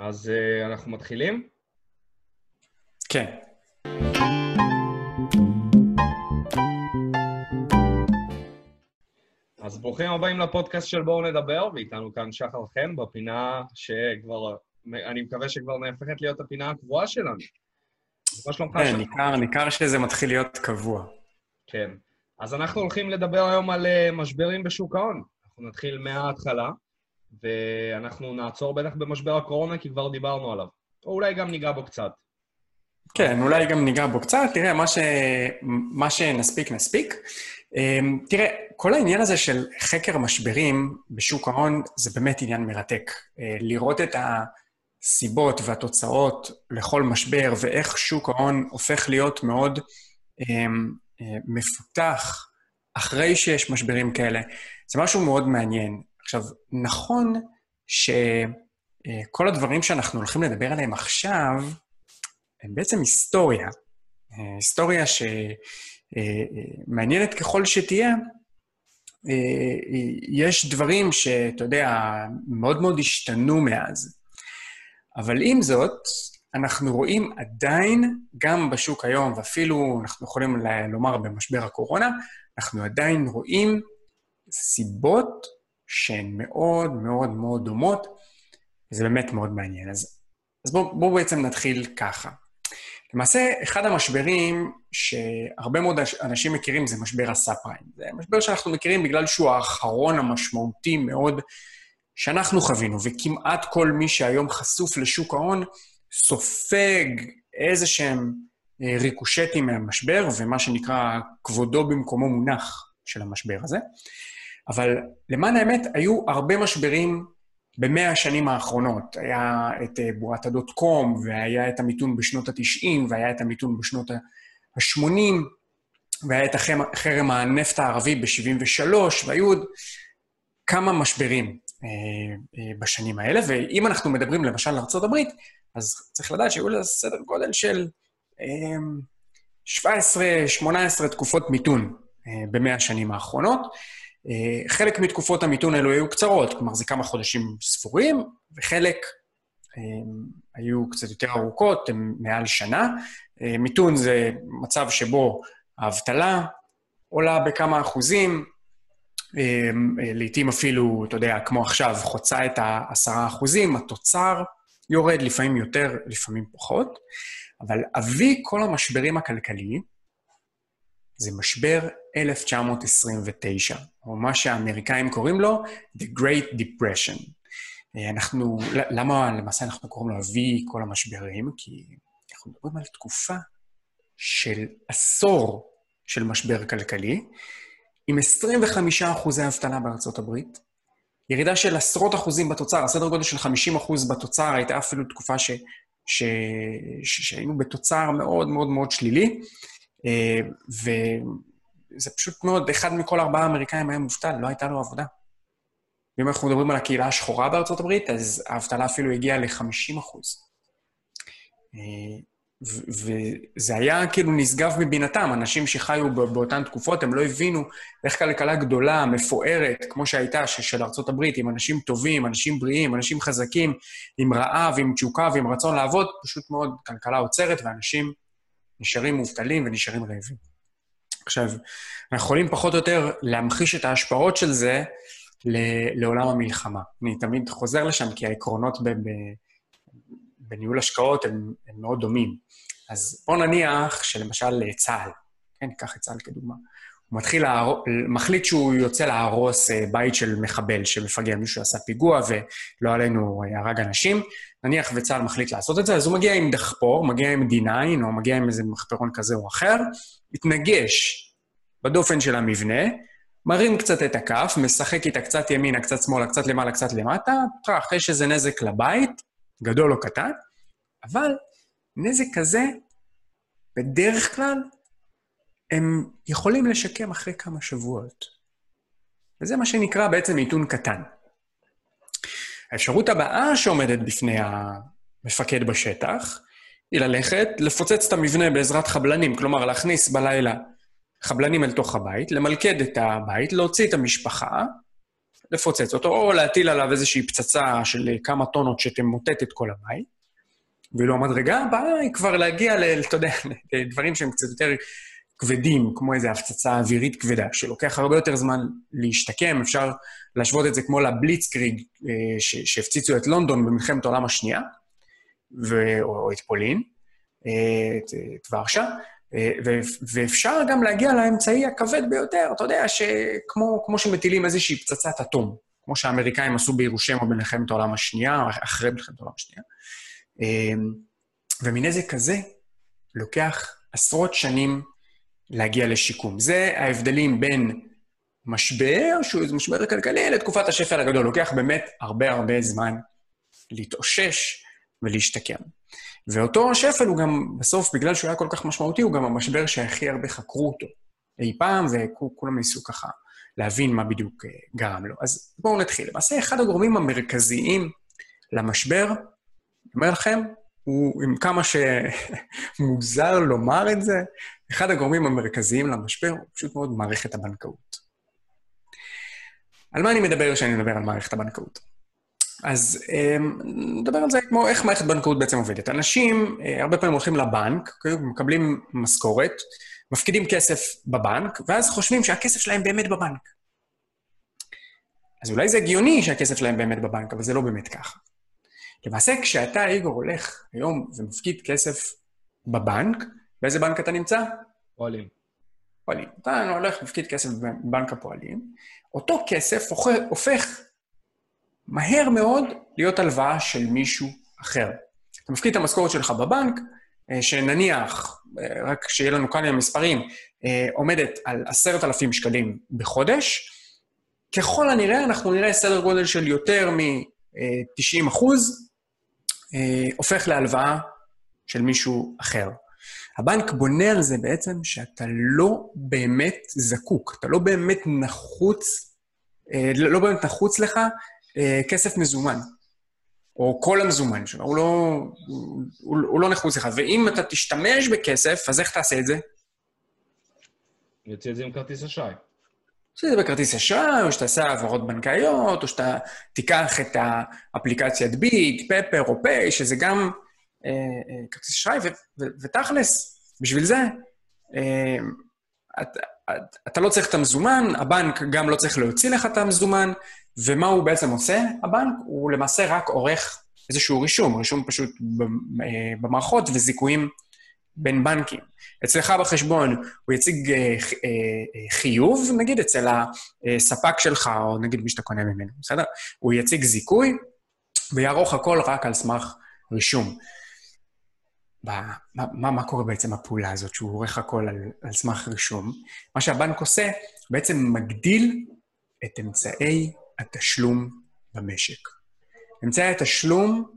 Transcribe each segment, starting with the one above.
אז uh, אנחנו מתחילים? כן. אז ברוכים הבאים לפודקאסט של בואו נדבר, ואיתנו כאן שחר חן בפינה שכבר, אני מקווה שכבר נהפכת להיות הפינה הקבועה שלנו. מה שלומך? כן, ניכר, ניכר שזה מתחיל להיות קבוע. כן. אז אנחנו הולכים לדבר היום על uh, משברים בשוק ההון. אנחנו נתחיל מההתחלה. ואנחנו נעצור בטח במשבר הקורונה, כי כבר דיברנו עליו. או אולי גם ניגע בו קצת. כן, אולי גם ניגע בו קצת. תראה, מה, ש... מה שנספיק, נספיק. אמ, תראה, כל העניין הזה של חקר משברים בשוק ההון זה באמת עניין מרתק. אה, לראות את הסיבות והתוצאות לכל משבר ואיך שוק ההון הופך להיות מאוד אמ, אה, מפותח אחרי שיש משברים כאלה, זה משהו מאוד מעניין. עכשיו, נכון שכל הדברים שאנחנו הולכים לדבר עליהם עכשיו, הם בעצם היסטוריה. היסטוריה שמעניינת ככל שתהיה, יש דברים שאתה יודע, מאוד מאוד השתנו מאז. אבל עם זאת, אנחנו רואים עדיין, גם בשוק היום, ואפילו אנחנו יכולים לומר במשבר הקורונה, אנחנו עדיין רואים סיבות שהן מאוד מאוד מאוד דומות, וזה באמת מאוד מעניין. אז, אז בואו בוא בעצם נתחיל ככה. למעשה, אחד המשברים שהרבה מאוד אנשים מכירים זה משבר הסאב פריים. זה משבר שאנחנו מכירים בגלל שהוא האחרון המשמעותי מאוד שאנחנו חווינו, וכמעט כל מי שהיום חשוף לשוק ההון סופג איזה שהם אה, ריקושטים מהמשבר, ומה שנקרא כבודו במקומו מונח של המשבר הזה. אבל למען האמת, היו הרבה משברים במאה השנים האחרונות. היה את אה, בועת הדוט קום, והיה את המיתון בשנות ה-90, והיה את המיתון בשנות ה-80, והיה את חרם הנפט הערבי ב-73, והיו עוד כמה משברים אה, אה, בשנים האלה. ואם אנחנו מדברים למשל על ארה"ב, אז צריך לדעת שהיו לה סדר גודל של אה, 17-18 תקופות מיתון אה, במאה השנים האחרונות. אה, חלק מתקופות המיתון האלו היו קצרות, כלומר זה כמה חודשים ספורים, וחלק אה, היו קצת יותר ארוכות, הם מעל שנה. אה, מיתון זה מצב שבו האבטלה עולה בכמה אחוזים, לעתים אפילו, אתה יודע, כמו עכשיו, חוצה את העשרה אחוזים, התוצר יורד, לפעמים יותר, לפעמים פחות. אבל אבי כל המשברים הכלכליים זה משבר 1929, או מה שהאמריקאים קוראים לו The Great Depression. אה, אנחנו, למה למעשה אנחנו קוראים לו אבי כל המשברים? כי אנחנו מדברים על תקופה של עשור של משבר כלכלי, עם 25 אחוזי אבטלה בארצות הברית, ירידה של עשרות אחוזים בתוצר, הסדר גודל של 50 אחוז בתוצר, הייתה אפילו תקופה ש, ש, ש, שהיינו בתוצר מאוד מאוד מאוד שלילי, וזה פשוט מאוד, אחד מכל ארבעה אמריקאים היה מובטל, לא הייתה לו עבודה. ואם אנחנו מדברים על הקהילה השחורה בארצות הברית, אז האבטלה אפילו הגיעה ל-50 אחוז. אה, וזה היה כאילו נשגב מבינתם, אנשים שחיו באותן תקופות, הם לא הבינו איך כלכלה גדולה, מפוארת, כמו שהייתה, של ארצות הברית, עם אנשים טובים, אנשים בריאים, אנשים חזקים, עם רעב, עם תשוקה ועם רצון לעבוד, פשוט מאוד כלכלה עוצרת, ואנשים נשארים מובטלים ונשארים רעבים. עכשיו, אנחנו יכולים פחות או יותר להמחיש את ההשפעות של זה לעולם המלחמה. אני תמיד חוזר לשם, כי העקרונות בניהול השקעות הם, הם מאוד דומים. אז בואו נניח שלמשל צה"ל, כן, ניקח את צה"ל כדוגמה, הוא מתחיל, להר... מחליט שהוא יוצא להרוס אה, בית של מחבל שמפגע, מישהו עשה פיגוע ולא עלינו אה, הרג אנשים, נניח וצה"ל מחליט לעשות את זה, אז הוא מגיע עם דחפור, מגיע עם D9, או מגיע עם איזה מחפרון כזה או אחר, מתנגש בדופן של המבנה, מרים קצת את הכף, משחק איתה קצת ימינה, קצת שמאלה, קצת למעלה, קצת למטה, טראח, יש איזה נזק לבית, גדול או קטן, אבל נזק כזה, בדרך כלל, הם יכולים לשקם אחרי כמה שבועות. וזה מה שנקרא בעצם מיתון קטן. האפשרות הבאה שעומדת בפני המפקד בשטח, היא ללכת, לפוצץ את המבנה בעזרת חבלנים, כלומר להכניס בלילה חבלנים אל תוך הבית, למלכד את הבית, להוציא את המשפחה, לפוצץ אותו, או להטיל עליו איזושהי פצצה של כמה טונות שתמוטט את כל הבית, ואילו המדרגה הבאה היא כבר להגיע, ל, אתה יודע, לדברים שהם קצת יותר כבדים, כמו איזו הפצצה אווירית כבדה, שלוקח הרבה יותר זמן להשתקם, אפשר להשוות את זה כמו לבליצקריג אה, שהפציצו את לונדון במלחמת העולם השנייה, ו... או, את פולין, אה, את, את ורשה, אה, ואפשר גם להגיע לאמצעי הכבד ביותר, אתה יודע, שכמו שמטילים איזושהי פצצת אטום, כמו שהאמריקאים עשו בירושמה במלחמת העולם השנייה, אחרי מלחמת העולם השנייה. ומנזק כזה לוקח עשרות שנים להגיע לשיקום. זה ההבדלים בין משבר, שהוא איזה משבר כלכלי, לתקופת השפל הגדול. לוקח באמת הרבה הרבה זמן להתאושש ולהשתקם. ואותו שפל הוא גם, בסוף, בגלל שהוא היה כל כך משמעותי, הוא גם המשבר שהכי הרבה חקרו אותו אי פעם, וכולם ניסו ככה להבין מה בדיוק אה, גרם לו. אז בואו נתחיל. למעשה, אחד הגורמים המרכזיים למשבר, אני אומר לכם, הוא, עם כמה שמוזר לומר את זה, אחד הגורמים המרכזיים למשבר הוא פשוט מאוד מערכת הבנקאות. על מה אני מדבר כשאני מדבר על מערכת הבנקאות? אז אמ, נדבר על זה כמו איך מערכת בנקאות בעצם עובדת. אנשים אה, הרבה פעמים הולכים לבנק, אוקיי? מקבלים משכורת, מפקידים כסף בבנק, ואז חושבים שהכסף שלהם באמת בבנק. אז אולי זה הגיוני שהכסף שלהם באמת בבנק, אבל זה לא באמת ככה. למעשה, כשאתה, איגור, הולך היום ומפקיד כסף בבנק, באיזה בנק אתה נמצא? פועלים. פועלים. אתה הולך ומפקיד כסף בבנק הפועלים, אותו כסף הופך מהר מאוד להיות הלוואה של מישהו אחר. אתה מפקיד את המשכורת שלך בבנק, אה, שנניח, אה, רק שיהיה לנו כאן המספרים, אה, עומדת על עשרת אלפים שקלים בחודש, ככל הנראה אנחנו נראה סדר גודל של יותר מ-90 אחוז, הופך להלוואה של מישהו אחר. הבנק בונה על זה בעצם שאתה לא באמת זקוק, אתה לא באמת נחוץ, לא באמת נחוץ לך אה, כסף מזומן, או כל המזומן שלו, הוא לא, הוא, הוא, לא נחוץ לך. ואם אתה תשתמש בכסף, אז איך תעשה את זה? יוציא את זה עם כרטיס אשראי. תוציא את זה בכרטיס אשראי, או שתעשה העברות בנקאיות, או שאתה תיקח את האפליקציית ביט, פפר או פיי, שזה גם אה, אה, כרטיס אשראי, ותכלס, בשביל זה, אה, אתה, לא צריך את המזומן, הבנק גם לא צריך להוציא לך את המזומן, ומה הוא בעצם עושה, הבנק? הוא למעשה רק עורך איזשהו רישום, רישום פשוט אה, במערכות וזיכויים בין בנקים. אצלך בחשבון הוא יציג אה, אה, חיוב, נגיד אצל הספק שלך, או נגיד מי שאתה קונה ממנו, בסדר? הוא יציג זיכוי ויערוך הכל רק על סמך רישום. מה, מה, מה קורה בעצם הפעולה הזאת, שהוא עורך הכל על, על סמך רישום? מה שהבנק עושה, בעצם מגדיל את אמצעי התשלום במשק. אמצעי התשלום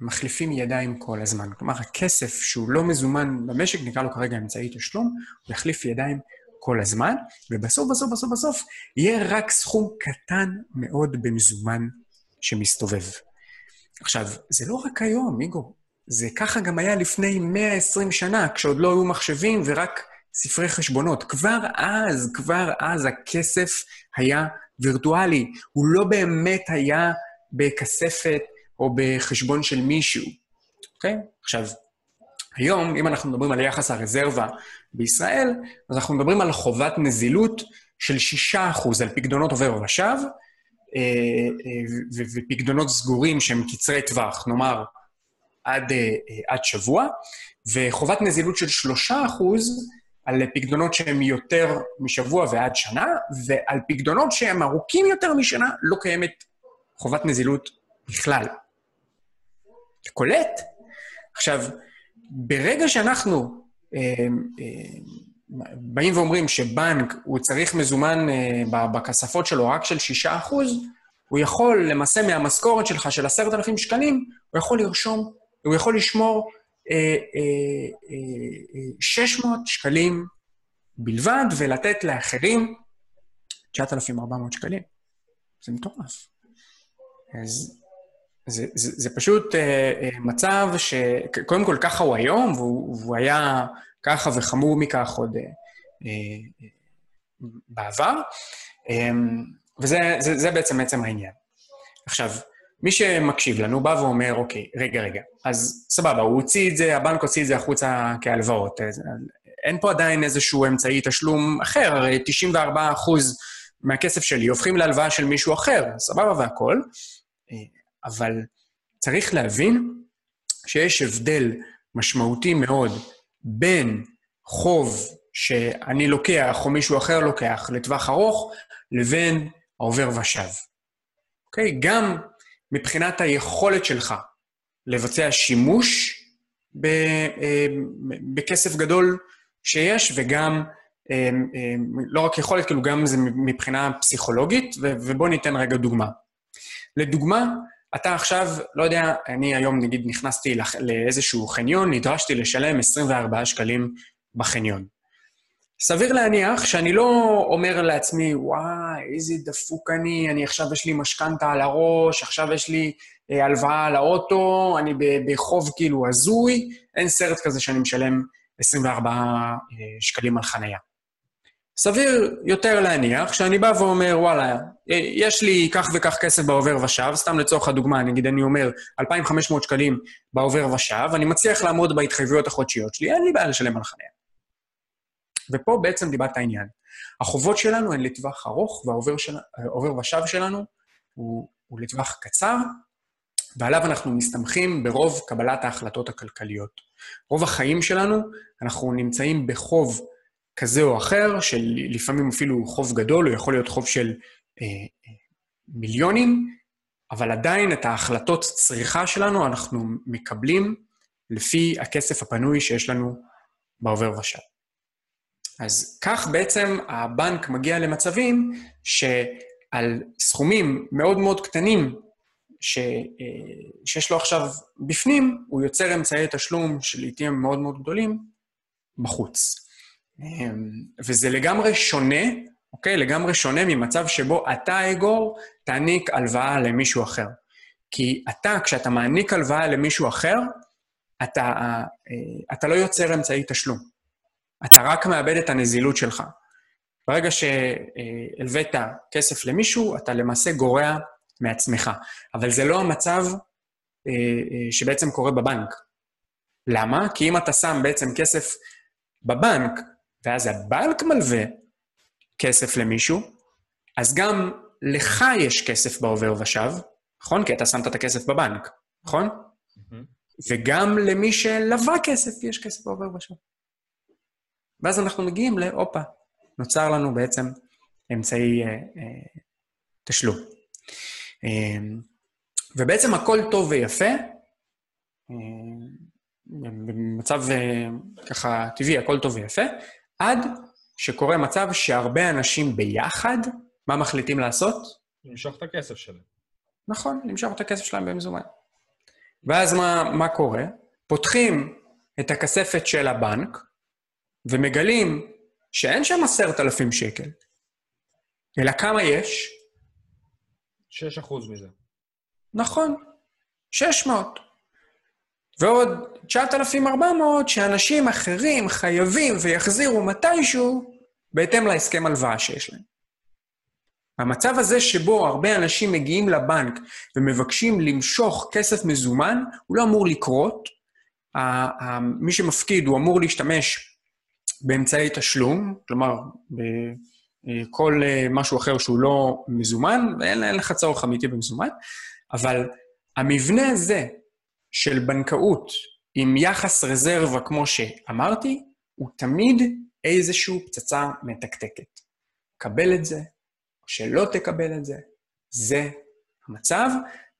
מחליפים ידיים כל הזמן. כלומר, הכסף שהוא לא מזומן במשק, נקרא לו כרגע אמצעי תשלום, הוא יחליף ידיים כל הזמן, ובסוף, בסוף, בסוף, בסוף, יהיה רק סכום קטן מאוד במזומן שמסתובב. עכשיו, זה לא רק היום, מיגו, זה ככה גם היה לפני 120 שנה, כשעוד לא היו מחשבים ורק ספרי חשבונות. כבר אז, כבר אז הכסף היה וירטואלי. הוא לא באמת היה בכספת או בחשבון של מישהו, אוקיי? עכשיו, היום, אם אנחנו מדברים על יחס הרזרבה בישראל, אז אנחנו מדברים על חובת נזילות של 6% על פקדונות עובר ושב, אה, אה, ופקדונות סגורים שהם קצרי טווח, נאמר, עד, אה, עד שבוע, וחובת נזילות של 3% על פקדונות שהם יותר משבוע ועד שנה, ועל פקדונות שהם ארוכים יותר משנה לא קיימת חובת נזילות בכלל. אתה קולט? עכשיו, ברגע שאנחנו אה, אה, באים ואומרים שבנק, הוא צריך מזומן אה, בכספות שלו רק של 6%, הוא יכול, למעשה מהמשכורת שלך של 10,000 שקלים, הוא יכול לרשום, הוא יכול לשמור 600 שקלים בלבד, ולתת לאחרים 9,400 שקלים. זה מטורף. אז זה, זה, זה פשוט אה, אה, מצב שקודם כל ככה הוא היום, והוא, והוא היה ככה וחמור מכך עוד אה, אה, בעבר. אה, וזה זה, זה בעצם עצם העניין. עכשיו, מי שמקשיב לנו בא ואומר, אוקיי, רגע, רגע, אז סבבה, הוא הוציא את זה, הבנק הוציא את זה החוצה כהלוואות. אין פה עדיין איזשהו אמצעי תשלום אחר, הרי 94 אחוז מהכסף שלי הופכים להלוואה של מישהו אחר, סבבה והכול, אבל צריך להבין שיש הבדל משמעותי מאוד בין חוב שאני לוקח או מישהו אחר לוקח לטווח ארוך, לבין העובר ושב. אוקיי? גם מבחינת היכולת שלך לבצע שימוש אה, בכסף גדול שיש, וגם, אה, אה, לא רק יכולת, כאילו גם זה מבחינה פסיכולוגית, ובואו ניתן רגע דוגמה. לדוגמה, אתה עכשיו, לא יודע, אני היום נגיד נכנסתי לאיזשהו חניון, נדרשתי לשלם 24 שקלים בחניון. סביר להניח שאני לא אומר לעצמי, וואי, איזה דפוק אני, אני עכשיו יש לי משכנתה על הראש, עכשיו יש לי אה, הלוואה על האוטו, אני בחוב כאילו הזוי, אין סרט כזה שאני משלם 24 אה, שקלים על חנייה. סביר יותר להניח שאני בא ואומר, וואלה, אה, יש לי כך וכך כסף בעובר ושב, סתם לצורך הדוגמה, נגיד אני אומר 2,500 שקלים בעובר ושב, אני מצליח לעמוד בהתחייבויות החודשיות שלי, אין לי בעיה לשלם על חניה. ופה בעצם דיבת העניין. החובות שלנו הן לטווח ארוך, והעובר ושב שלנו הוא, הוא לטווח קצר, ועליו אנחנו מסתמכים ברוב קבלת ההחלטות הכלכליות. רוב החיים שלנו, אנחנו נמצאים בחוב כזה או אחר, שלפעמים אפילו חוב גדול, הוא יכול להיות חוב של אה, אה, מיליונים, אבל עדיין את ההחלטות צריכה שלנו אנחנו מקבלים לפי הכסף הפנוי שיש לנו בעובר ושב. אז כך בעצם הבנק מגיע למצבים שעל סכומים מאוד מאוד קטנים ש, אה, שיש לו עכשיו בפנים, הוא יוצר אמצעי תשלום שלעיתים מאוד מאוד גדולים בחוץ. אמ, וזה לגמרי שונה, אוקיי? לגמרי שונה ממצב שבו אתה, אגור, תעניק הלוואה למישהו אחר. כי אתה, כשאתה מעניק הלוואה למישהו אחר, אתה, אה, אתה לא יוצר אמצעי תשלום. אתה רק מאבד את הנזילות שלך. ברגע שהלווית כסף למישהו, אתה למעשה גורע מעצמך. אבל זה לא המצב אה, אה, שבעצם קורה בבנק. למה? כי אם אתה שם בעצם כסף בבנק, ואז הבנק מלווה כסף למישהו, אז גם לך יש כסף בעובר ושב, נכון? כי אתה שמת את הכסף בבנק, נכון? Mm-hmm. וגם למי שלווה כסף יש כסף בעובר ושב. ואז אנחנו מגיעים ל, הופה, נוצר לנו בעצם אמצעי אה, אה, תשלום. אה, ובעצם הכל טוב ויפה, אה, במצב אה, ככה טבעי, הכל טוב ויפה, עד שקורה מצב שהרבה אנשים ביחד, מה מחליטים לעשות? למשוך את הכסף שלהם. נכון, למשוך את הכסף שלהם במזומן. ואז מה, מה קורה? פותחים את הכספת של הבנק, ומגלים שאין שם עשרת אלפים שקל, אלא כמה יש? שש אחוז מזה. נכון, שש מאות. ועוד 9,400 שאנשים אחרים חייבים ויחזירו מתישהו בהתאם להסכם הלוואה שיש להם. המצב הזה שבו הרבה אנשים מגיעים לבנק ומבקשים למשוך כסף מזומן, הוא לא אמור לקרות. מי שמפקיד הוא אמור להשתמש באמצעי תשלום, כלומר, בכל אה, משהו אחר שהוא לא מזומן, ואין לך צורך אמיתי במזומן, אבל המבנה הזה של בנקאות עם יחס רזרבה, כמו שאמרתי, הוא תמיד איזושהי פצצה מתקתקת. קבל את זה, או שלא תקבל את זה, זה המצב,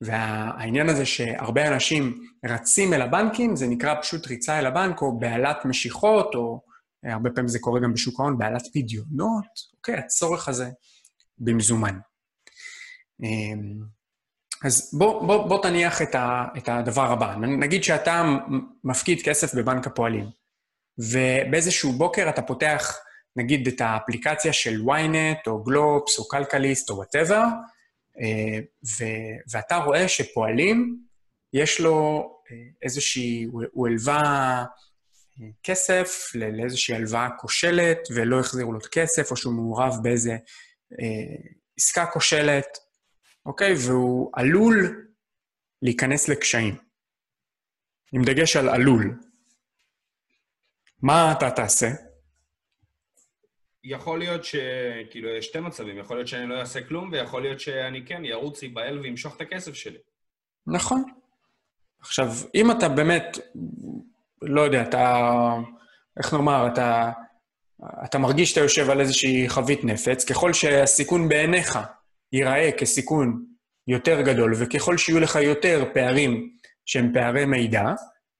והעניין הזה שהרבה אנשים רצים אל הבנקים, זה נקרא פשוט ריצה אל הבנק, או בהלת משיכות, או הרבה פעמים זה קורה גם בשוק ההון, בהלת פדיונות, אוקיי, הצורך הזה במזומן. אמ, אז בוא, בוא, בוא תניח את, ה, את הדבר הבא. נגיד שאתה מפקיד כסף בבנק הפועלים, ובאיזשהו בוקר אתה פותח, נגיד, את האפליקציה של ynet, או גלובס, או כלכליסט, או whatever, אה, ואתה רואה שפועלים, יש לו אה, איזושהי, הוא הלווה כסף לאיזושהי הלוואה כושלת, ולא החזירו לו את הכסף, או שהוא מעורב באיזה אה, עסקה כושלת, אוקיי? והוא עלול להיכנס לקשיים. עם דגש על עלול. מה אתה תעשה? יכול להיות ש... כאילו, יש שתי מצבים. יכול להיות שאני לא אעשה כלום, ויכול להיות שאני כן ירוץ, ייבהל וימשוך את הכסף שלי. נכון. עכשיו, אם אתה באמת, לא יודע, אתה, איך נאמר, אתה, אתה מרגיש שאתה יושב על איזושהי חבית נפץ, ככל שהסיכון בעיניך ייראה כסיכון יותר גדול, וככל שיהיו לך יותר פערים שהם פערי מידע,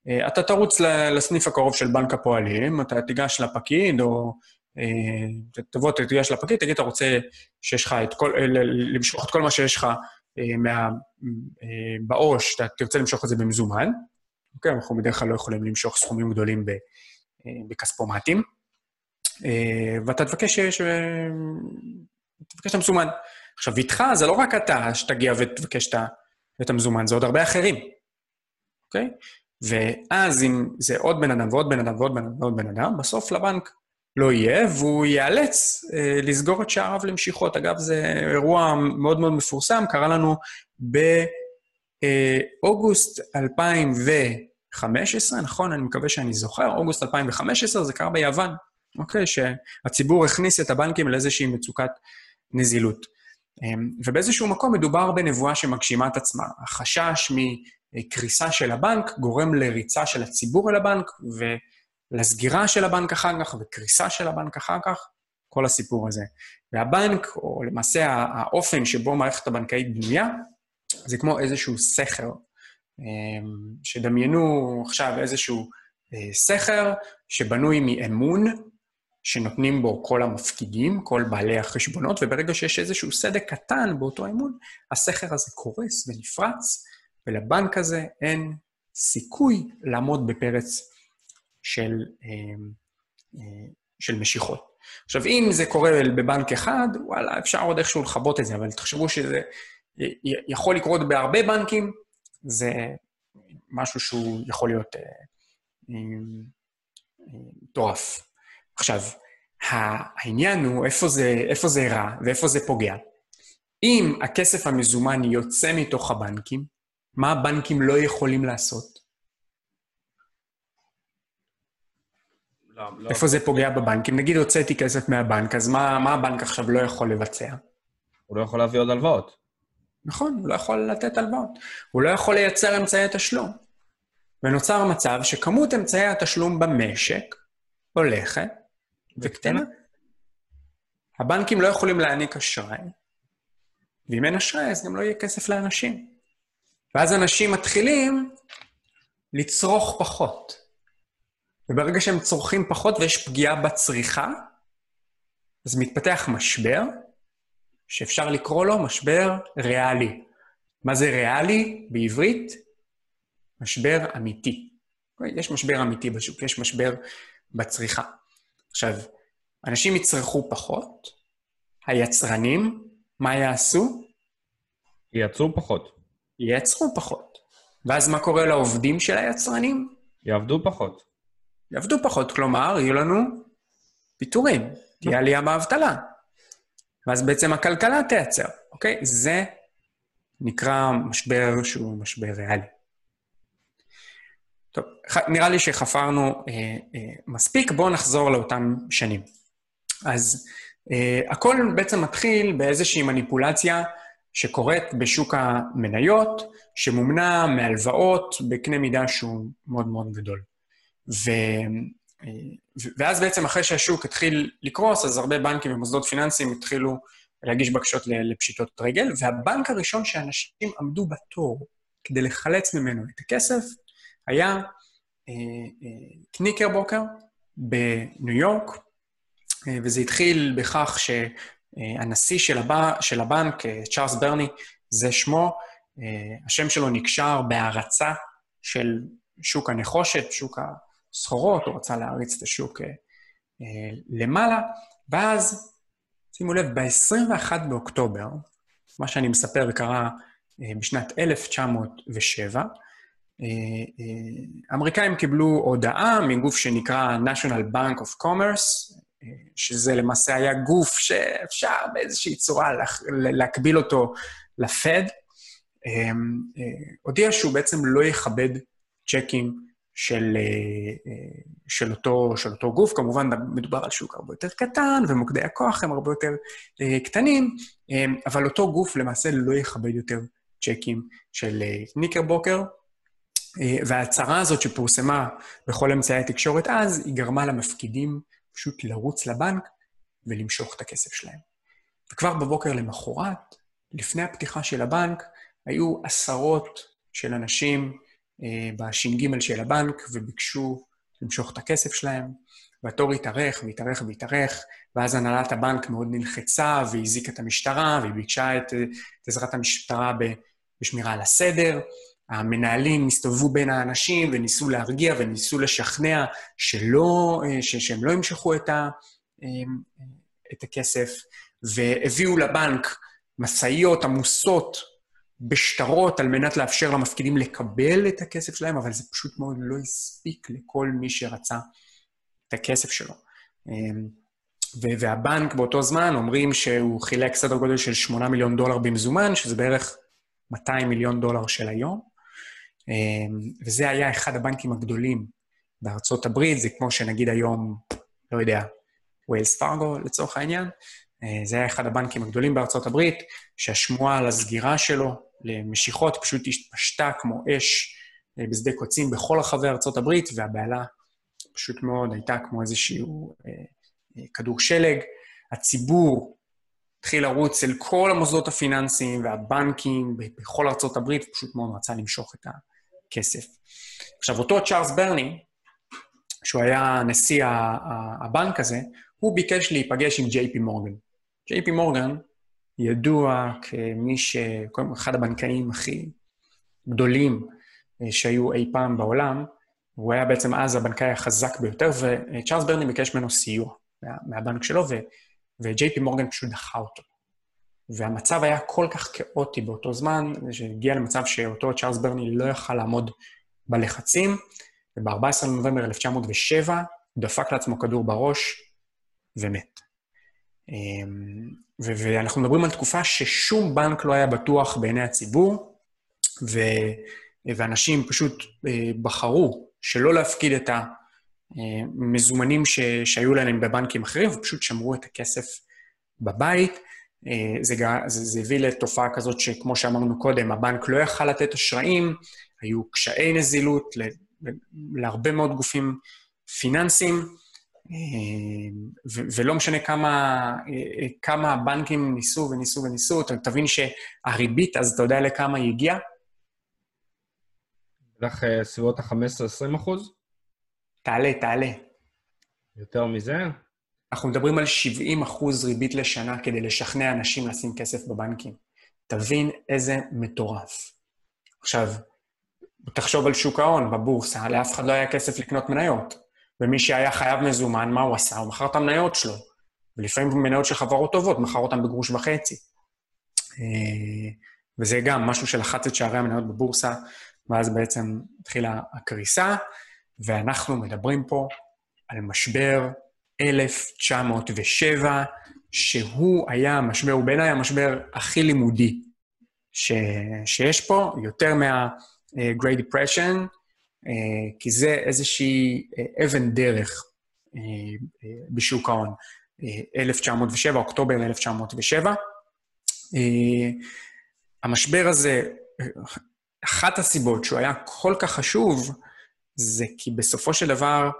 אה, אתה תרוץ לסניף הקרוב של בנק הפועלים, אתה תיגש לפקיד, או אה, תבוא, תיגש לפקיד, תגיד, אתה רוצה שיש לך את כל, למשוך את כל מה שיש לך אה, מה, בעו"ש, אתה תרצה למשוך את זה במזומן. אוקיי, אנחנו בדרך כלל לא יכולים למשוך סכומים גדולים בכספומטים. ואתה תבקש, תבקש את המזומן. עכשיו, איתך זה לא רק אתה שתגיע ותבקש את המזומן, זה עוד הרבה אחרים, אוקיי? ואז אם זה עוד בן אדם ועוד בן אדם ועוד בן אדם ועוד בן אדם, בסוף לבנק לא יהיה, והוא ייאלץ אה, לסגור את שעריו למשיכות. אגב, זה אירוע מאוד מאוד מפורסם, קרה לנו באוגוסט 2015, נכון? אני מקווה שאני זוכר, אוגוסט 2015, זה קרה ביוון, אוקיי? שהציבור הכניס את הבנקים לאיזושהי מצוקת נזילות. אמ, ובאיזשהו מקום מדובר בנבואה שמגשימה את עצמה. החשש מקריסה של הבנק גורם לריצה של הציבור אל הבנק, ולסגירה של הבנק אחר כך, וקריסה של הבנק אחר כך, כל הסיפור הזה. והבנק, או למעשה האופן שבו מערכת הבנקאית בנויה, זה כמו איזשהו סכר. אמ, שדמיינו עכשיו איזשהו אה, סכר שבנוי מאמון, שנותנים בו כל המפקידים, כל בעלי החשבונות, וברגע שיש איזשהו סדק קטן באותו אמון, הסכר הזה קורס ונפרץ, ולבנק הזה אין סיכוי לעמוד בפרץ של, אה, אה, של משיכות. עכשיו, אם זה קורה בבנק אחד, וואלה, אפשר עוד איכשהו לכבות את זה, אבל תחשבו שזה יכול לקרות בהרבה בנקים, זה משהו שהוא יכול להיות אה, מטורף. עכשיו, העניין הוא איפה זה, איפה זה רע ואיפה זה פוגע. אם הכסף המזומן יוצא מתוך הבנקים, מה הבנקים לא יכולים לעשות? לא, לא. איפה זה פוגע בבנקים? נגיד הוצאתי כסף מהבנק, אז מה, מה הבנק עכשיו לא יכול לבצע? הוא לא יכול להביא עוד הלוואות. נכון, הוא לא יכול לתת הלוואות. הוא לא יכול לייצר אמצעי תשלום. ונוצר מצב שכמות אמצעי התשלום במשק הולכת וקטנה. הבנקים לא יכולים להעניק אשראי, ואם אין אשראי, אז גם לא יהיה כסף לאנשים. ואז אנשים מתחילים לצרוך פחות. וברגע שהם צורכים פחות ויש פגיעה בצריכה, אז מתפתח משבר, שאפשר לקרוא לו משבר ריאלי. מה זה ריאלי בעברית? משבר אמיתי. יש משבר אמיתי בשוק, יש משבר בצריכה. עכשיו, אנשים יצרכו פחות, היצרנים, מה יעשו? ייצרו פחות. ייצרו פחות. ואז מה קורה לעובדים של היצרנים? יעבדו פחות. יעבדו פחות, כלומר, יהיו לנו פיטורים, תהיה עלייה באבטלה. ואז בעצם הכלכלה תייצר, אוקיי? זה נקרא משבר שהוא משבר ריאלי. טוב, נראה לי שחפרנו אה, אה, מספיק, בואו נחזור לאותם שנים. אז אה, הכל בעצם מתחיל באיזושהי מניפולציה שקורית בשוק המניות, שמומנה מהלוואות בקנה מידה שהוא מאוד מאוד גדול. ו... אה, ואז בעצם אחרי שהשוק התחיל לקרוס, אז הרבה בנקים ומוסדות פיננסיים התחילו להגיש בקשות לפשיטות רגל, והבנק הראשון שאנשים עמדו בתור כדי לחלץ ממנו את הכסף היה אה, אה, קניקר בוקר בניו יורק, אה, וזה התחיל בכך שהנשיא של, הבא, של הבנק, צ'ארלס ברני, זה שמו, השם שלו נקשר בהערצה של שוק הנחושת, שוק הסחורות, הוא רצה להריץ את השוק למעלה, ואז, שימו לב, ב-21 באוקטובר, מה שאני מספר קרה בשנת 1907, האמריקאים קיבלו הודעה מגוף שנקרא National Bank of Commerce, שזה למעשה היה גוף שאפשר באיזושהי צורה להקביל אותו לפד, הודיע שהוא בעצם לא יכבד צ'קים של, של, אותו, של אותו גוף. כמובן, מדובר על שוק הרבה יותר קטן, ומוקדי הכוח הם הרבה יותר קטנים, אבל אותו גוף למעשה לא יכבד יותר צ'קים של ניקרבוקר, אה, וההצהרה הזאת שפורסמה בכל אמצעי התקשורת אז, היא גרמה למפקידים פשוט לרוץ לבנק ולמשוך את הכסף שלהם. וכבר בבוקר למחרת, לפני הפתיחה של הבנק, היו עשרות של אנשים אה, בש"ג של הבנק וביקשו למשוך את הכסף שלהם, והתור התארך והתארך והתארך, ואז הנהלת הבנק מאוד נלחצה והזעיקה את המשטרה, והיא ביקשה את, את עזרת המשטרה בשמירה על הסדר, המנהלים הסתובבו בין האנשים וניסו להרגיע וניסו לשכנע שלא, אה, ש, שהם לא ימשכו את, ה, אה, את הכסף, והביאו לבנק משאיות עמוסות בשטרות על מנת לאפשר למפקידים לקבל את הכסף שלהם, אבל זה פשוט מאוד לא הספיק לכל מי שרצה את הכסף שלו. אה, והבנק באותו זמן אומרים שהוא חילק סדר גודל של 8 מיליון דולר במזומן, שזה בערך 200 מיליון דולר של היום. אמ, וזה היה אחד הבנקים הגדולים בארצות הברית, זה כמו שנגיד היום, לא יודע, ווילס פארגו לצורך העניין. אה, זה היה אחד הבנקים הגדולים בארצות הברית, שהשמועה על הסגירה שלו למשיכות פשוט התפשטה כמו אש אה, בשדה קוצים בכל רחבי ארצות הברית, והבהלה פשוט מאוד הייתה כמו איזשהו אה, כדור שלג. הציבור התחיל לרוץ אל כל המוסדות הפיננסיים והבנקים בכל ארצות הברית, ופשוט מאוד רצה למשוך את, ה, כסף. עכשיו, אותו צ'ארלס ברני, שהוא היה נשיא הבנק הזה, הוא ביקש להיפגש עם ג'יי פי מורגן. ג'יי פי מורגן ידוע כמי ש... אחד הבנקאים הכי גדולים אה, שהיו אי פעם בעולם, הוא היה בעצם אז הבנקאי החזק ביותר, וצ'ארלס ברני ביקש ממנו סיוע מה, מהבנק שלו, וג'יי פי מורגן פשוט דחה אותו. והמצב היה כל כך כאוטי באותו זמן, שהגיע למצב שאותו צ'ארלס ברני לא יכל לעמוד בלחצים, וב-14 לנובמבר 1907 הוא דפק לעצמו כדור בראש ומת. אמ, ו- ואנחנו מדברים על תקופה ששום בנק לא היה בטוח בעיני הציבור, ו- ואנשים פשוט אה, בחרו שלא להפקיד את המזומנים ש- שהיו להם בבנקים אחרים, ופשוט שמרו את הכסף בבית. אה, זה, זה, זה הביא לתופעה כזאת שכמו שאמרנו קודם, הבנק לא יכל לתת אשראים, היו קשיי נזילות להרבה מאוד גופים פיננסיים, אה, ולא משנה כמה, אה, כמה הבנקים ניסו וניסו וניסו, אתה תבין שהריבית, אז אתה יודע לכמה היא הגיעה? בטח סביבות ה-15-20 אחוז? תעלה, תעלה. יותר מזה? אנחנו מדברים על 70 אחוז ריבית לשנה כדי לשכנע אנשים לשים כסף בבנקים. תבין איזה מטורף. עכשיו, תחשוב על שוק ההון, בבורסה, לאף אחד לא היה כסף לקנות מניות. ומי שהיה חייב מזומן, מה הוא עשה? הוא מכר את המניות שלו. ולפעמים מניות של חברות טובות, מכר אותן בגרוש וחצי. אה, וזה גם משהו שלחץ את שערי המניות בבורסה, ואז בעצם התחילה הקריסה, ואנחנו מדברים פה על משבר 1907, שהוא היה המשבר, הוא בעיניי המשבר הכי לימודי ש, שיש פה, יותר מה-Great Depression, אה, כי זה איזושהי אה, אבן דרך אה, בשוק ההון. 1907, אוקטובר 1907. המשבר הזה, אחת הסיבות שהוא היה כל כך חשוב, זה כי בסופו של דבר,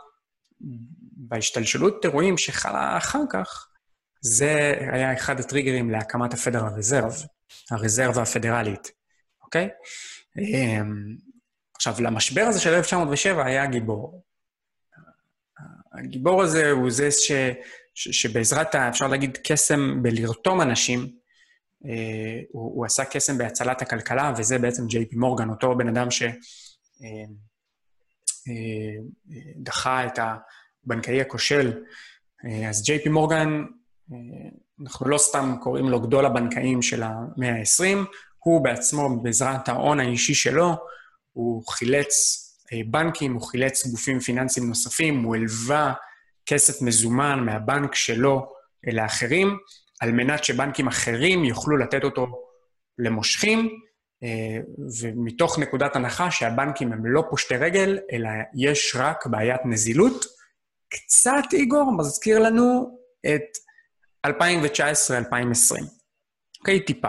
בהשתלשלות אירועים שחלה אחר כך, זה היה אחד הטריגרים להקמת הפדרל רזרב, הרזרבה הפדרלית, אוקיי? עכשיו, למשבר הזה של 1907 היה גיבור. הגיבור הזה הוא זה ש, ש, שבעזרת, אפשר להגיד, קסם בלרתום אנשים, אה, הוא, הוא עשה קסם בהצלת הכלכלה, וזה בעצם ג'יי פי מורגן, אותו בן אדם שדחה אה, אה, את. הבנקאי הכושל. אה, אז ג'יי פי מורגן, אה, אנחנו לא סתם קוראים לו גדול הבנקאים של המאה ה-20, הוא בעצמו, בעזרת ההון האישי שלו, הוא חילץ אה, בנקים, הוא חילץ גופים פיננסיים נוספים, הוא הלווה כסף מזומן מהבנק שלו לאחרים, על מנת שבנקים אחרים יוכלו לתת אותו למושכים, אה, ומתוך נקודת הנחה שהבנקים הם לא פושטי רגל, אלא יש רק בעיית נזילות. קצת, איגור, מזכיר לנו את 2019-2020. אוקיי? טיפה.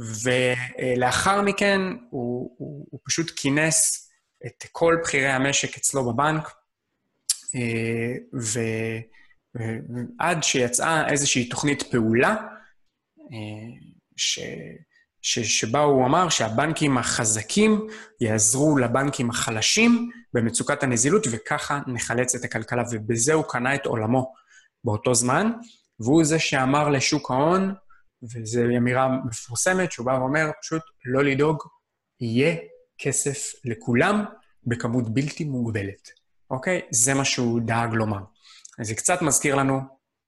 ולאחר מכן הוא, הוא, הוא פשוט כינס את כל בכירי המשק אצלו בבנק, אה, ועד שיצאה איזושהי תוכנית פעולה, אה, ש... ש... שבה הוא אמר שהבנקים החזקים יעזרו לבנקים החלשים במצוקת הנזילות, וככה נחלץ את הכלכלה. ובזה הוא קנה את עולמו באותו זמן, והוא זה שאמר לשוק ההון, וזו אמירה מפורסמת, שהוא בא ואומר, פשוט לא לדאוג, יהיה כסף לכולם בכמות בלתי מוגבלת, אוקיי? זה מה שהוא דאג לומר. אז זה קצת מזכיר לנו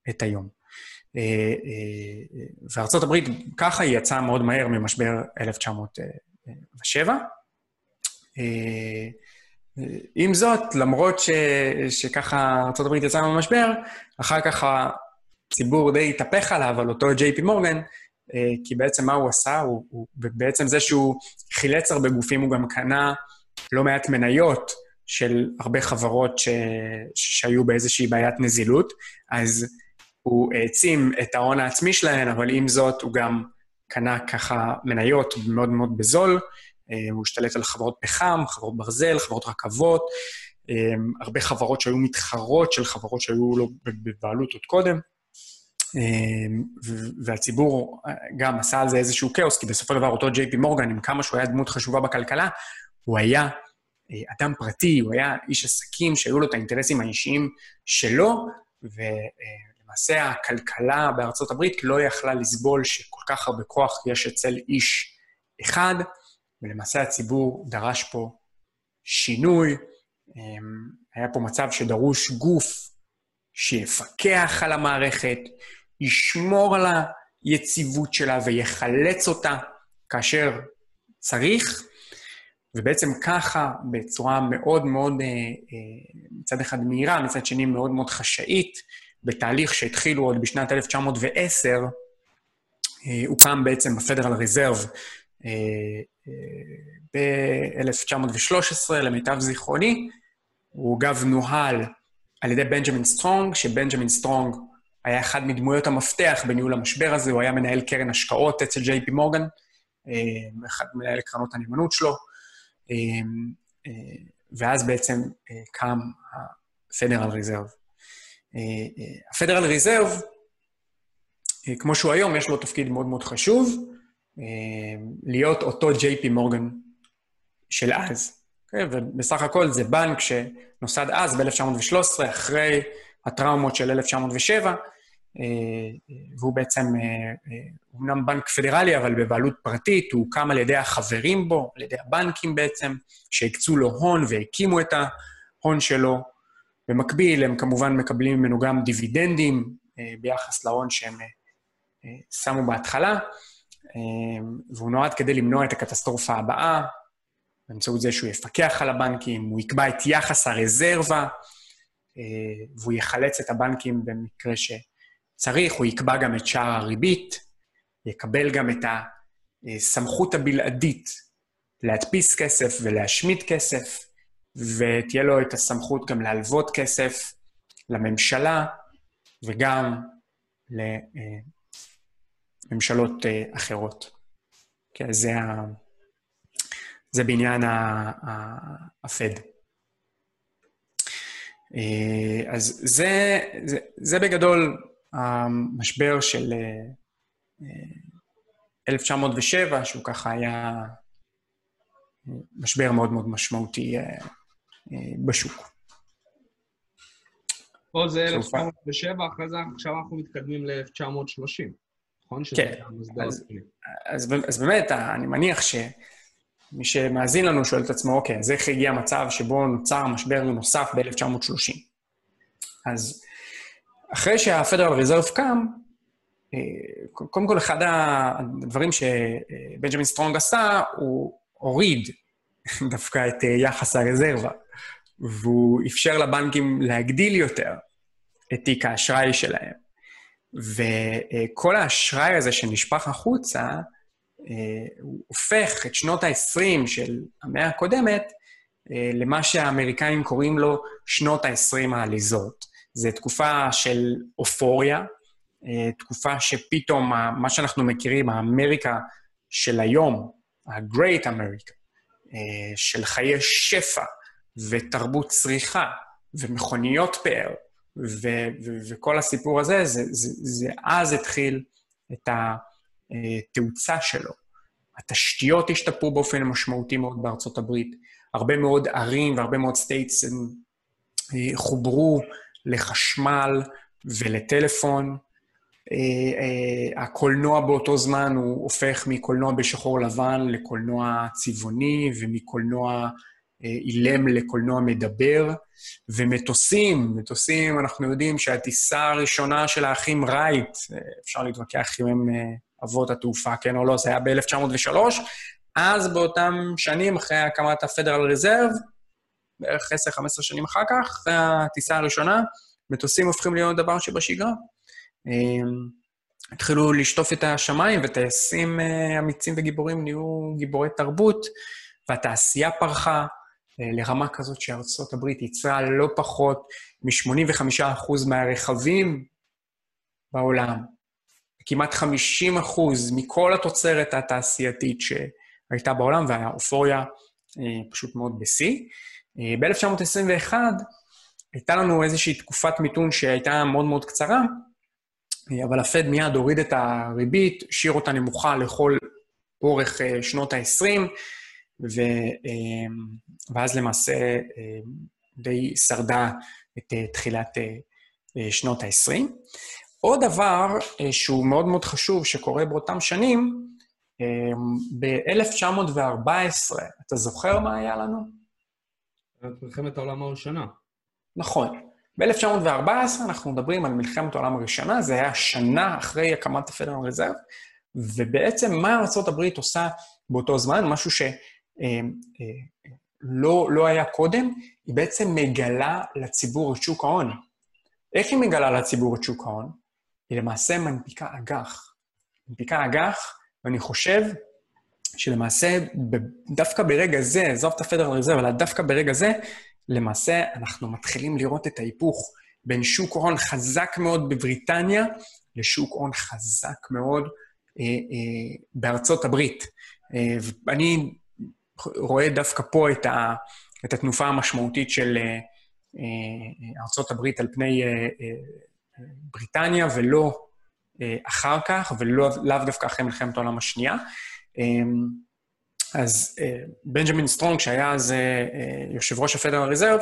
את היום. אה, אה, וארצות הברית, ככה היא יצאה מאוד מהר ממשבר 1907. אה, עם זאת, למרות ש, שככה ארה"ב יצאה מהמשבר, אחר כך הציבור די התהפך עליו, על אותו ג'יי פי מורגן, כי בעצם מה הוא עשה? הוא, הוא בעצם זה שהוא חילץ הרבה גופים, הוא גם קנה לא מעט מניות של הרבה חברות ש, שהיו באיזושהי בעיית נזילות, אז הוא העצים את ההון העצמי שלהן, אבל עם זאת הוא גם קנה ככה מניות מאוד מאוד בזול, אה, הוא השתלט על חברות פחם, חברות ברזל, חברות רכבות, אה, הרבה חברות שהיו מתחרות של חברות שהיו לו בבעלות עוד קודם. אה, והציבור גם עשה על זה איזשהו כאוס, כי בסופו של דבר אותו ג'יי פי מורגן, עם כמה שהוא היה דמות חשובה בכלכלה, הוא היה אדם פרטי, הוא היה איש עסקים שהיו לו את האינטרסים האישיים שלו, ולמעשה הכלכלה בארצות הברית לא יכלה לסבול שכל כך הרבה כוח יש אצל איש אחד, ולמעשה הציבור דרש פה שינוי. אמ, היה פה מצב שדרוש גוף שיפקח על המערכת, ישמור על היציבות שלה ויחלץ אותה כאשר צריך, ובעצם ככה, בצורה מאוד מאוד, אה, אה, מצד אחד מהירה, מצד שני מאוד מאוד חשאית, בתהליך שהתחילו עוד בשנת 1910, אה, הוקם בעצם הפדרל ריזרב ב-1913, למיטב זיכרוני. הוא אגב נוהל על ידי בנג'מין סטרונג, שבנג'מין סטרונג היה אחד מדמויות המפתח בניהול המשבר הזה, הוא היה מנהל קרן השקעות אצל ג'יי פי מורגן, אחד מנהל קרנות הנאמנות שלו. אמ, אה, ואז בעצם אה, קם ה-Federal Reserve. ה-Federal Reserve, כמו שהוא היום, יש לו תפקיד מאוד מאוד חשוב, להיות אותו JP מורגן של אז. Okay, אוקיי? ובסך הכל זה בנק שנוסד אז, ב-1913, אחרי הטראומות של 1907, אה, והוא בעצם, אומנם אה, אה, בנק פדרלי, אבל בבעלות פרטית, הוא הוקם על ידי החברים בו, על ידי הבנקים בעצם, שהקצו לו הון והקימו את ההון שלו. במקביל, הם כמובן מקבלים ממנו גם דיבידנדים ביחס להון שהם שמו בהתחלה, והוא נועד כדי למנוע את הקטסטרופה הבאה, באמצעות זה שהוא יפקח על הבנקים, הוא יקבע את יחס הרזרבה, והוא יחלץ את הבנקים במקרה ש... צריך, הוא יקבע גם את שער הריבית, יקבל גם את הסמכות הבלעדית להדפיס כסף ולהשמיט כסף, ותהיה לו את הסמכות גם להלוות כסף לממשלה וגם לממשלות אה, אחרות. כן, זה, ה... זה בעניין הפד. אה, אז זה, זה, זה בגדול המשבר של 1907, אה, שהוא ככה היה אה, משבר מאוד מאוד משמעותי אה, בשוק. פה זה 1907, אחרי זה עכשיו אנחנו מתקדמים ל-1930, נכון? כן, אז, אז, אז באמת, אני מניח שמי שמאזין לנו שואל את עצמו, אוקיי, אז איך הגיע המצב שבו נוצר משבר נוסף ב-1930? אז אחרי שהפדרל ריזרב קם, אה, קודם כל, אחד הדברים שבנג'מין סטרונג עשה, הוא הוריד דווקא את אה, יחס הרזרבה. והוא אפשר לבנקים להגדיל יותר את תיק האשראי שלהם. וכל האשראי הזה שנשפך החוצה, הוא הופך את שנות ה-20 של המאה הקודמת למה שהאמריקאים קוראים לו שנות ה-20 העליזות. זו תקופה של אופוריה, תקופה שפתאום מה שאנחנו מכירים, האמריקה של היום, ה-Great America, של חיי שפע ותרבות צריכה ומכוניות פאר, ו- ו- וכל הסיפור הזה, זה, זה, זה אז התחיל את התאוצה שלו. התשתיות השתפרו באופן משמעותי מאוד בארצות הברית. הרבה מאוד ערים והרבה מאוד states אה, חוברו לחשמל ולטלפון. אה, אה, הקולנוע באותו זמן הוא הופך מקולנוע בשחור לבן לקולנוע צבעוני ומקולנוע אילם לקולנוע מדבר, ומטוסים, מטוסים, אנחנו יודעים שהטיסה הראשונה של האחים רייט, אפשר להתווכח אם הם אבות התעופה, כן או לא, זה היה ב-1903, אז באותם שנים, אחרי הקמת הפדרל רזרב, בערך 10-15 שנים אחר כך, אחרי הטיסה הראשונה, מטוסים הופכים להיות דבר שבשגרה. התחילו לשטוף את השמיים, וטייסים אמיצים וגיבורים נהיו גיבורי תרבות, והתעשייה פרחה. אה, לרמה כזאת שארצות הברית ייצרה לא פחות מ-85% מהרכבים בעולם, כמעט 50% מכל התוצרת התעשייתית שהייתה בעולם, והאופוריה אה, פשוט מאוד בשיא. אה, ב-1921 הייתה לנו איזושהי תקופת מיתון שהייתה מאוד מאוד קצרה, אבל הפד מיד הוריד את הריבית, השאיר אותה נמוכה לכל אורך שנות ה-20, ו, ואז למעשה די שרדה את אה, תחילת אה, אה, שנות ה-20. עוד דבר שהוא מאוד מאוד חשוב שקורה באותם שנים, אמ, ב-1914, אתה זוכר מה היה לנו? מלחמת העולם הראשונה. נכון. ב-1914 אנחנו מדברים על מלחמת העולם הראשונה, זה היה שנה אחרי הקמת הפדרל רזרב, ובעצם מה ארה"ב עושה באותו זמן? משהו ש... אה, אה, לא היה קודם, היא בעצם מגלה לציבור את שוק ההון. איך היא מגלה לציבור את שוק ההון? היא למעשה מנפיקה אג"ח. מנפיקה אג"ח, ואני חושב שלמעשה, דווקא ברגע זה, עזוב את הפדרל רזרב, אלא דווקא ברגע זה, למעשה אנחנו מתחילים לראות את ההיפוך בין שוק הון חזק מאוד בבריטניה לשוק הון חזק מאוד אה, אה, בארצות הברית. אה, אני רואה דווקא פה את, ה, את התנופה המשמעותית של אה, אה, ארצות הברית על פני אה, בריטניה, ולא אחר כך, ולאו דווקא אחרי מלחמת העולם השנייה. אז בנג'מין סטרונג, שהיה אז יושב ראש הפדרל ריזרב,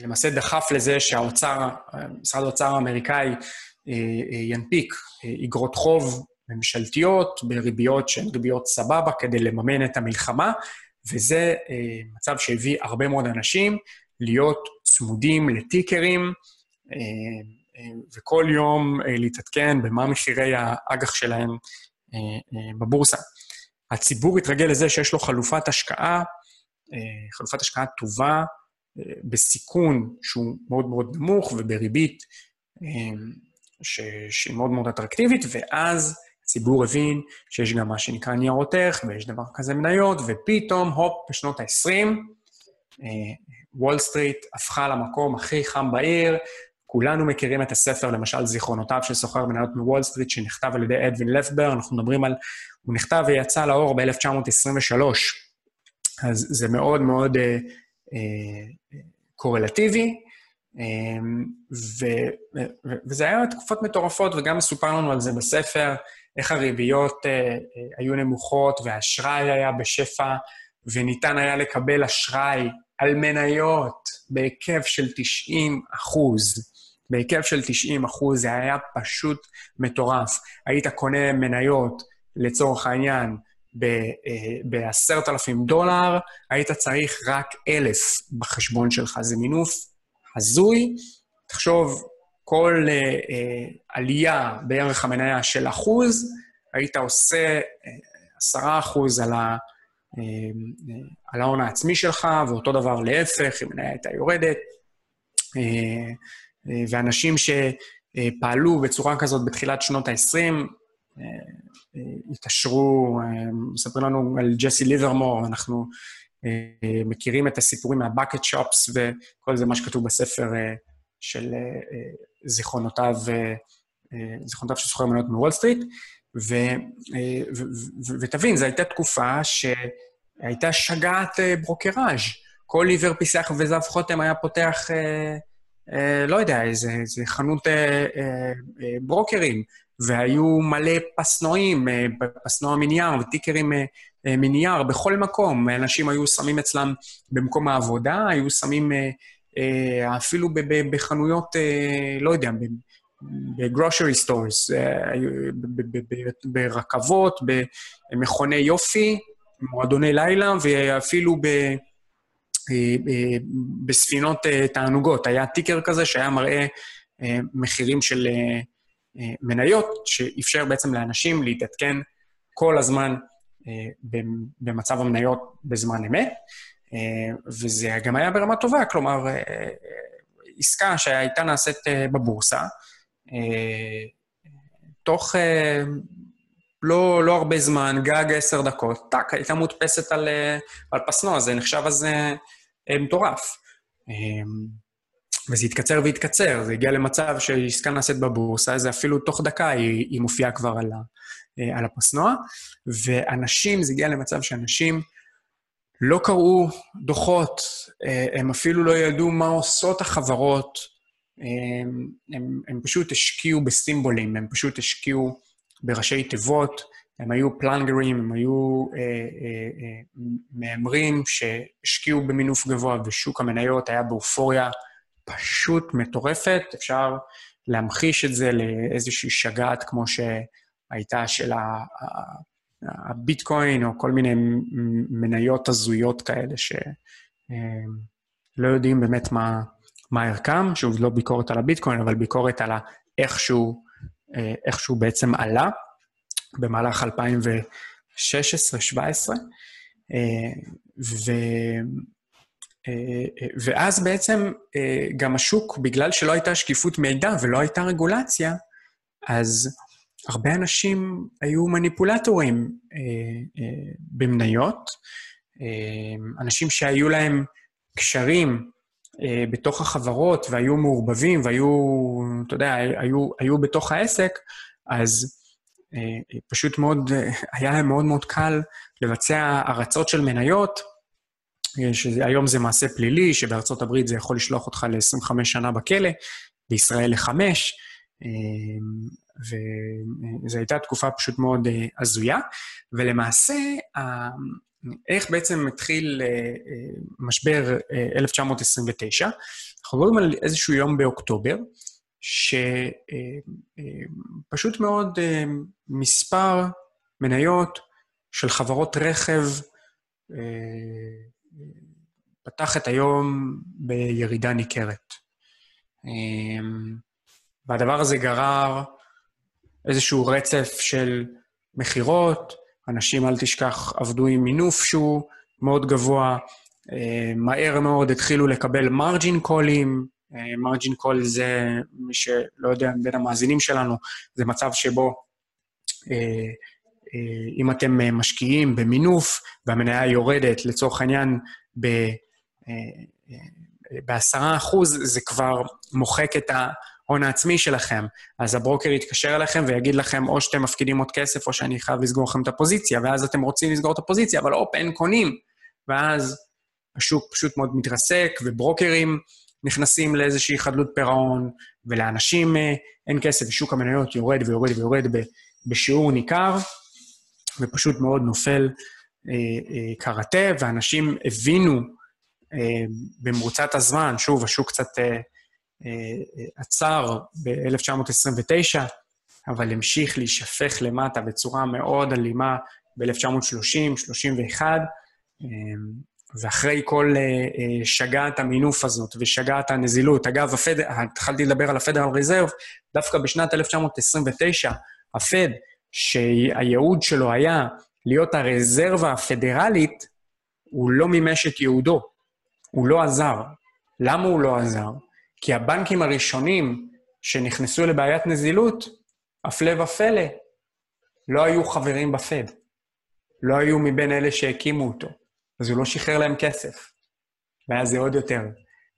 למעשה דחף לזה שהאוצר, משרד האוצר האמריקאי ינפיק אגרות חוב ממשלתיות בריביות שהן ריביות סבבה כדי לממן את המלחמה, וזה אה, מצב שהביא הרבה מאוד אנשים להיות צמודים לטיקרים, אה, אה, וכל יום אה, להתעדכן במה מחירי האג"ח שלהם אה, אה, בבורסה. הציבור התרגל לזה שיש לו חלופת השקעה, אה, חלופת השקעה טובה, אה, בסיכון שהוא מאוד מאוד נמוך ובריבית אה, שהיא מאוד מאוד אטרקטיבית, ואז הציבור הבין שיש גם מה שנקרא ניירות ערך, ויש דבר כזה מניות, ופתאום, הופ, בשנות ה-20, וול סטריט הפכה למקום הכי חם בעיר. כולנו מכירים את הספר, למשל, זיכרונותיו של סוחר מניות מוול סטריט, שנכתב על ידי אדווין לפבר, אנחנו מדברים על... הוא נכתב ויצא לאור ב-1923. אז זה מאוד מאוד אה, אה, קורלטיבי, אה, ו, ו, וזה היה תקופות מטורפות, וגם מסופר לנו על זה בספר. איך הריביות אה, אה, היו נמוכות והאשראי היה בשפע, וניתן היה לקבל אשראי על מניות בהיקף של 90 אחוז. בהיקף של 90 אחוז, זה היה פשוט מטורף. היית קונה מניות, לצורך העניין, ב-10,000 אה, דולר, היית צריך רק 1,000 בחשבון שלך. זה מינוף הזוי. תחשוב, כל uh, uh, עלייה בערך המניה של אחוז, היית עושה עשרה uh, אחוז על, ה, על ההון העצמי שלך, ואותו דבר להפך, אם הייתה יורדת. ואנשים שפעלו בצורה כזאת בתחילת שנות ה-20, התעשרו, מספרים לנו על ג'סי ליברמור, אנחנו מכירים את הסיפורים מהבקט שופס וכל זה מה שכתוב בספר של זיכרונותיו, זיכרונותיו של סוחר מניות מוול סטריט. ותבין, זו הייתה תקופה שהייתה שגעת ברוקראז'. כל עיוור פיסח וזב חוטם היה פותח, אה, אה, לא יודע, איזה, איזה חנות אה, אה, אה, ברוקרים, והיו מלא פסנועים, אה, פסנוע מנייר וטיקרים אה, אה, מנייר בכל מקום. אנשים היו שמים אצלם במקום העבודה, היו שמים אה, אה, אפילו בחנויות, אה, לא יודע, ב grocery stores, אה, ברכבות, במכוני יופי, מועדוני לילה, ואפילו ב... אה, אה, בספינות תענוגות. היה טיקר כזה שהיה מראה מחירים של מניות, שאפשר בעצם לאנשים להתעדכן כל הזמן במצב המניות בזמן אמת, וזה גם היה ברמה טובה, כלומר, עסקה שהייתה נעשית בבורסה, תוך אה, לא, לא הרבה זמן, גג עשר דקות, טאק, הייתה מודפסת על, אה, על פסנוע, זה נחשב אז אה, מטורף. וזה התקצר והתקצר, זה הגיע למצב שעסקה נעשית בבורסה, זה אפילו תוך דקה היא, היא מופיעה כבר על, ה, על הפסנוע, ואנשים, זה הגיע למצב שאנשים לא קראו דוחות, הם אפילו לא ידעו מה עושות החברות, הם, הם, הם פשוט השקיעו בסימבולים, הם פשוט השקיעו בראשי תיבות, הם היו פלנגרים, הם היו אה, אה, אה, מהמרים שהשקיעו במינוף גבוה, ושוק המניות היה באופוריה פשוט מטורפת. אפשר להמחיש את זה לאיזושהי שגעת כמו שהייתה של הביטקוין, או כל מיני מניות הזויות כאלה, שלא אה, יודעים באמת מה, מה ערכם, שוב, לא ביקורת על הביטקוין, אבל ביקורת על איך שהוא, איך שהוא בעצם עלה במהלך 2016-2017. אה, ו... אה, ואז בעצם גם השוק, בגלל שלא הייתה שקיפות מידע ולא הייתה רגולציה, אז הרבה אנשים היו מניפולטורים במניות, אנשים שהיו להם קשרים אה, בתוך החברות והיו מעורבבים והיו, אתה יודע, היו, היו בתוך העסק, אז אה, פשוט מאוד, היה להם מאוד מאוד קל לבצע הרצות של מניות, אה, שהיום זה מעשה פלילי, שבארצות הברית זה יכול לשלוח אותך ל-25 שנה בכלא, בישראל לחמש, וזו הייתה תקופה פשוט מאוד הזויה, ולמעשה, איך בעצם התחיל אה, אה, משבר 1929? אה, אנחנו מדברים על איזשהו יום באוקטובר, שפשוט מאוד מספר מניות של חברות רכב פתח את היום בירידה ניכרת. והדבר הזה גרר איזשהו רצף של מכירות, אנשים, אל תשכח, עבדו עם מינוף שהוא מאוד גבוה, אה, מהר מאוד התחילו לקבל מרג'ין קולים. מרג'ין קול זה, מי שלא יודע, בין המאזינים שלנו, זה מצב שבו אה, אה, אם אתם משקיעים במינוף והמניה יורדת, לצורך העניין, ב-10%, זה כבר מוחק את ה... ההון העצמי שלכם, אז הברוקר יתקשר אליכם ויגיד לכם, או שאתם מפקידים עוד כסף, או שאני חייב לסגור לכם את הפוזיציה, ואז אתם רוצים לסגור את הפוזיציה, אבל הופ, אין קונים. ואז השוק פשוט מאוד מתרסק, וברוקרים נכנסים לאיזושהי חדלות פירעון, ולאנשים אה, אין כסף, ושוק המניות יורד ויורד ויורד בשיעור ניכר, ופשוט מאוד נופל אה, אה, קראטה, ואנשים הבינו אה, במרוצת הזמן, שוב, השוק קצת... אה, עצר ב-1929, אבל המשיך להישפך למטה בצורה מאוד אלימה ב-1930, 31, ואחרי כל אה, אה, שגעת המינוף הזאת ושגעת הנזילות, אגב, הפד, התחלתי לדבר על הפדרל ריזרב, דווקא בשנת 1929, הפד, שהייעוד שלו היה להיות הרזרבה הפדרלית, הוא לא מימש את ייעודו. הוא לא עזר. למה הוא לא עזר? כי הבנקים הראשונים שנכנסו לבעיית נזילות, הפלא ופלא, לא היו חברים בפד. לא היו מבין אלה שהקימו אותו. אז הוא לא שחרר להם כסף. ואז זה עוד יותר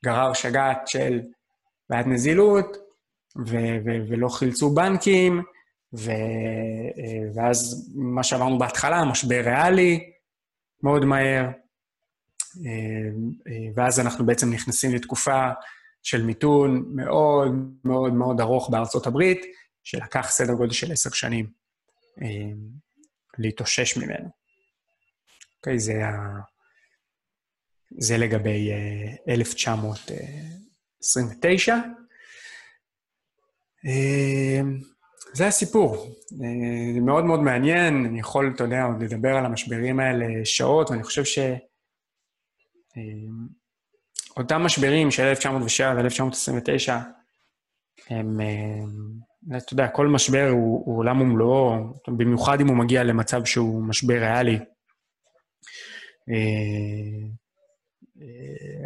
גרר שגעת של בעיית נזילות, ו- ו- ולא חילצו בנקים, ו- ואז מה שאמרנו בהתחלה, משבר ריאלי, מאוד מהר, ואז אנחנו בעצם נכנסים לתקופה של מיתון מאוד מאוד מאוד ארוך בארצות הברית, שלקח סדר גודל של עשר שנים להתאושש ממנו. אוקיי, זה, ה... זה לגבי 1929. זה הסיפור. זה מאוד מאוד מעניין, אני יכול, אתה יודע, עוד לדבר על המשברים האלה שעות, ואני חושב ש... אותם משברים של 1907 ו-1929, הם, אתה יודע, כל משבר הוא, הוא עולם ומלואו, במיוחד אם הוא מגיע למצב שהוא משבר ריאלי.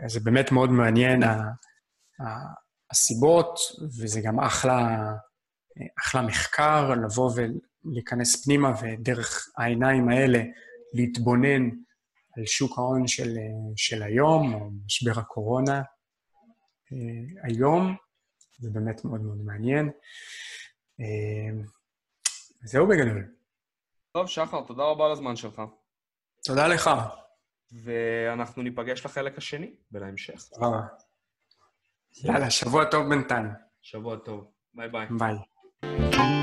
אז זה באמת מאוד מעניין, הסיבות, וזה גם אחלה, אחלה מחקר, לבוא ולהיכנס פנימה ודרך העיניים האלה להתבונן על שוק ההון של, של היום, או משבר הקורונה אה, היום. זה באמת מאוד מאוד מעניין. אה, זהו בגדול. טוב, שחר, תודה רבה על הזמן שלך. תודה לך. ואנחנו ניפגש לחלק השני ולהמשך. תודה יאללה, שבוע טוב בינתיים. שבוע טוב. ביי ביי. ביי.